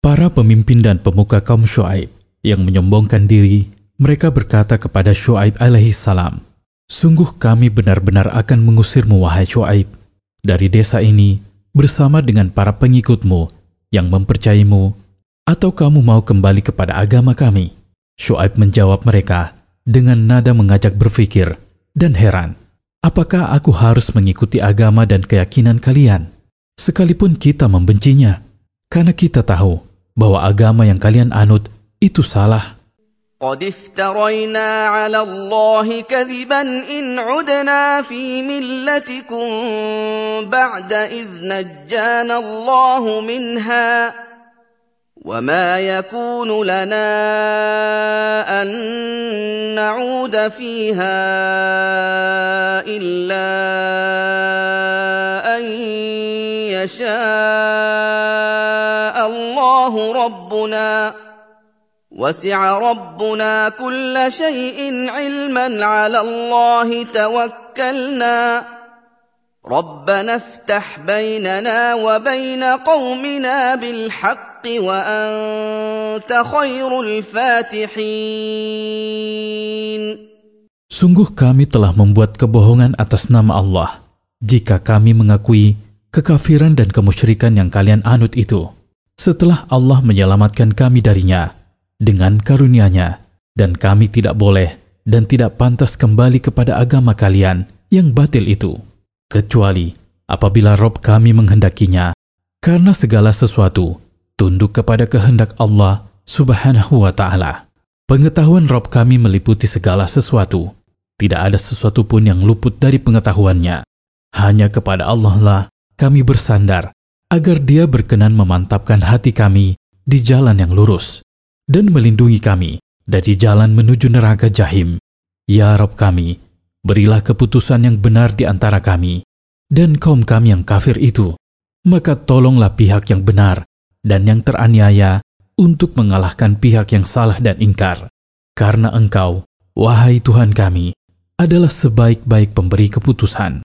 Para pemimpin dan pemuka kaum Shu'aib yang menyombongkan diri, mereka berkata kepada Shu'aib alaihi salam, Sungguh kami benar-benar akan mengusirmu wahai Shu'aib dari desa ini bersama dengan para pengikutmu yang mempercayaimu atau kamu mau kembali kepada agama kami. Shu'aib menjawab mereka dengan nada mengajak berpikir dan heran, apakah aku harus mengikuti agama dan keyakinan kalian sekalipun kita membencinya karena kita tahu bahwa agama yang kalian anut itu salah. قد افترينا على الله كذبا إن عدنا في ملتكم بعد إذ نجانا الله منها وما يكون لنا أن نعود فيها إلا أن يشاء ربنا وسع ربنا كل شيء علما على الله توكلنا ربنا افتح بيننا وبين قومنا بالحق وانت خير الفاتحين Sungguh kami telah membuat kebohongan atas nama Allah jika kami mengakui kekafiran dan kemusyrikan yang kalian anut itu. Setelah Allah menyelamatkan kami darinya dengan karunia-Nya, dan kami tidak boleh dan tidak pantas kembali kepada agama kalian yang batil itu, kecuali apabila Rob kami menghendakinya, karena segala sesuatu tunduk kepada kehendak Allah Subhanahu wa Ta'ala. Pengetahuan Rob kami meliputi segala sesuatu. Tidak ada sesuatu pun yang luput dari pengetahuannya. Hanya kepada Allah lah kami bersandar agar Dia berkenan memantapkan hati kami di jalan yang lurus dan melindungi kami dari jalan menuju neraka jahim. Ya Rob kami, berilah keputusan yang benar di antara kami dan kaum kami yang kafir itu. Maka tolonglah pihak yang benar dan yang teraniaya untuk mengalahkan pihak yang salah dan ingkar. Karena engkau, wahai Tuhan kami, adalah sebaik-baik pemberi keputusan.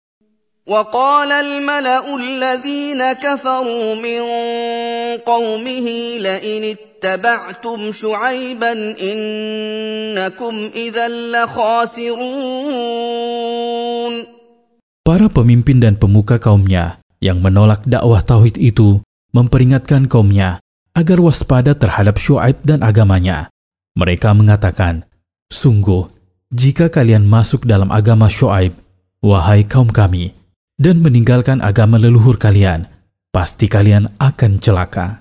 وقال الملا الذين كفروا من قومه لئن اتبعتم شعيبا انكم اذا لخاسرون Para pemimpin dan pemuka kaumnya yang menolak dakwah tauhid itu memperingatkan kaumnya agar waspada terhadap Syuaib dan agamanya. Mereka mengatakan, Sungguh, jika kalian masuk dalam agama Syuaib, wahai kaum kami, dan meninggalkan agama leluhur kalian, pasti kalian akan celaka.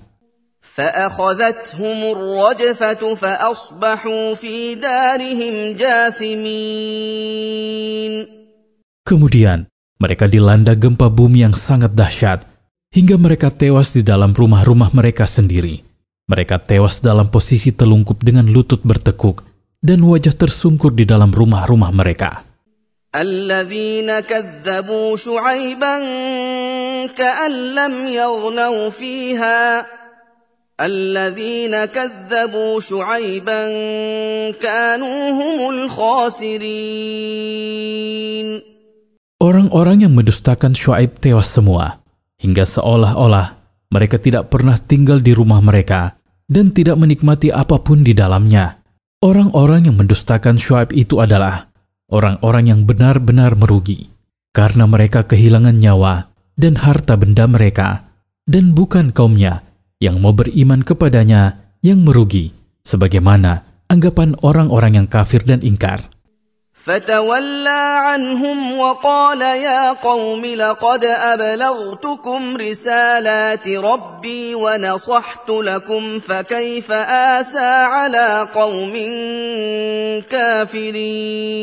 فأخذتهم الرجفة فأصبحوا في دارهم جاثمين Kemudian, mereka dilanda gempa bumi yang sangat dahsyat, hingga mereka tewas di dalam rumah-rumah mereka sendiri. Mereka tewas dalam posisi telungkup dengan lutut bertekuk dan wajah tersungkur di dalam rumah-rumah mereka. الذين كذبوا شعيبا كأن لم يغنوا فيها الذين كذبوا شعيبا كانوا هم الخاسرين Orang-orang yang mendustakan Shu'aib tewas semua, hingga seolah-olah mereka tidak pernah tinggal di rumah mereka dan tidak menikmati apapun di dalamnya. Orang-orang yang mendustakan Shu'aib itu adalah orang-orang yang benar-benar merugi, karena mereka kehilangan nyawa dan harta benda mereka, dan bukan kaumnya yang mau beriman kepadanya yang merugi, sebagaimana anggapan orang-orang yang kafir dan ingkar. فتولى عنهم وقال يا قوم لقد ابلغتكم رسالات ربي ونصحت لكم فكيف اسى على قوم كافرين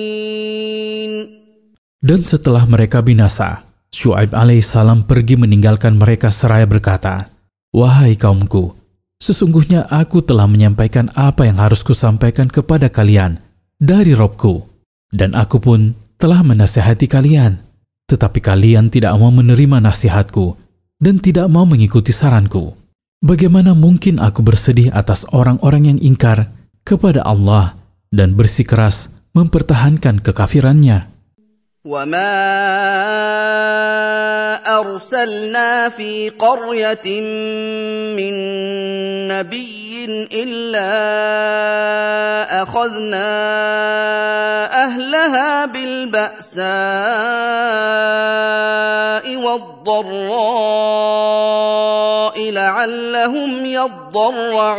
Dan setelah mereka binasa, Shu'aib alaihissalam pergi meninggalkan mereka seraya berkata, Wahai kaumku, Sesungguhnya aku telah menyampaikan apa yang harus kusampaikan kepada kalian dari Robku, dan aku pun telah menasehati kalian. Tetapi kalian tidak mau menerima nasihatku dan tidak mau mengikuti saranku. Bagaimana mungkin aku bersedih atas orang-orang yang ingkar kepada Allah dan bersikeras mempertahankan kekafirannya? وما ارسلنا في قريه من نبي الا اخذنا اهلها بالباساء والضراء لعلهم يضرعون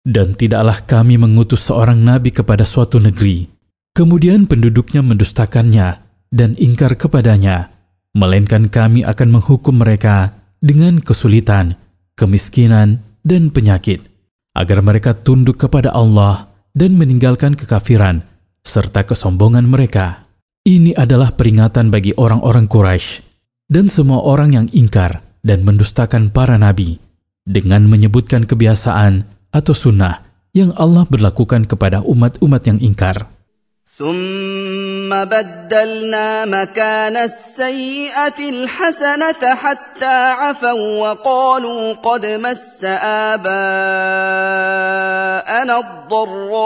Dan tidaklah kami mengutus seorang nabi kepada suatu negeri Kemudian penduduknya mendustakannya dan ingkar kepadanya, melainkan kami akan menghukum mereka dengan kesulitan, kemiskinan, dan penyakit, agar mereka tunduk kepada Allah dan meninggalkan kekafiran serta kesombongan mereka. Ini adalah peringatan bagi orang-orang Quraisy dan semua orang yang ingkar dan mendustakan para nabi dengan menyebutkan kebiasaan atau sunnah yang Allah berlakukan kepada umat-umat yang ingkar. ثم بدلنا مكان السيئة الحسنة حتى عفوا وقالوا قد مس آباءنا الضراء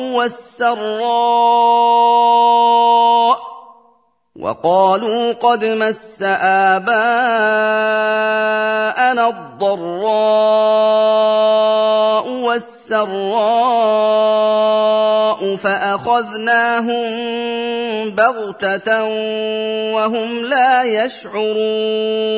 والسراء وقالوا قد مس آباءنا الضراء والسراء فأخذناهم بغتة وهم لا يشعرون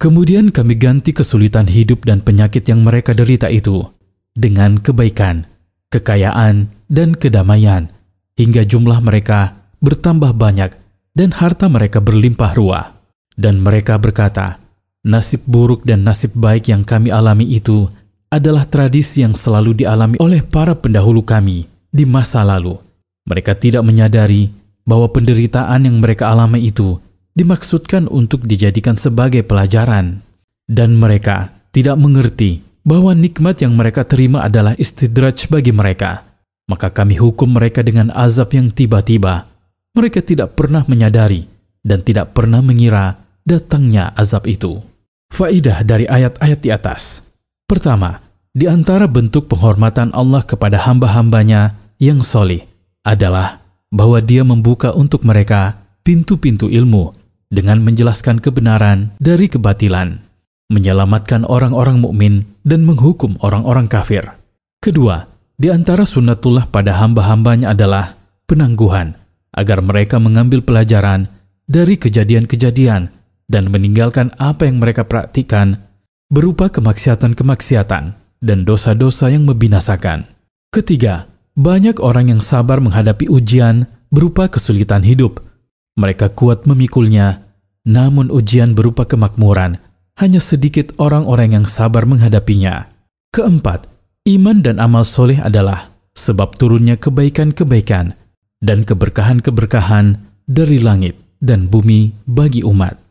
Kemudian kami ganti kesulitan hidup dan penyakit yang mereka derita itu dengan kebaikan, kekayaan, dan kedamaian, hingga jumlah mereka bertambah banyak dan harta mereka berlimpah ruah. Dan mereka berkata, nasib buruk dan nasib baik yang kami alami itu adalah tradisi yang selalu dialami oleh para pendahulu kami di masa lalu. Mereka tidak menyadari bahwa penderitaan yang mereka alami itu dimaksudkan untuk dijadikan sebagai pelajaran. Dan mereka tidak mengerti bahwa nikmat yang mereka terima adalah istidraj bagi mereka. Maka kami hukum mereka dengan azab yang tiba-tiba mereka tidak pernah menyadari dan tidak pernah mengira datangnya azab itu. Faidah dari ayat-ayat di atas. Pertama, di antara bentuk penghormatan Allah kepada hamba-hambanya yang solih adalah bahwa dia membuka untuk mereka pintu-pintu ilmu dengan menjelaskan kebenaran dari kebatilan, menyelamatkan orang-orang mukmin dan menghukum orang-orang kafir. Kedua, di antara sunnatullah pada hamba-hambanya adalah penangguhan, agar mereka mengambil pelajaran dari kejadian-kejadian dan meninggalkan apa yang mereka praktikan berupa kemaksiatan-kemaksiatan dan dosa-dosa yang membinasakan. Ketiga, banyak orang yang sabar menghadapi ujian berupa kesulitan hidup. Mereka kuat memikulnya, namun ujian berupa kemakmuran hanya sedikit orang-orang yang sabar menghadapinya. Keempat, iman dan amal soleh adalah sebab turunnya kebaikan-kebaikan dan keberkahan-keberkahan dari langit dan bumi bagi umat.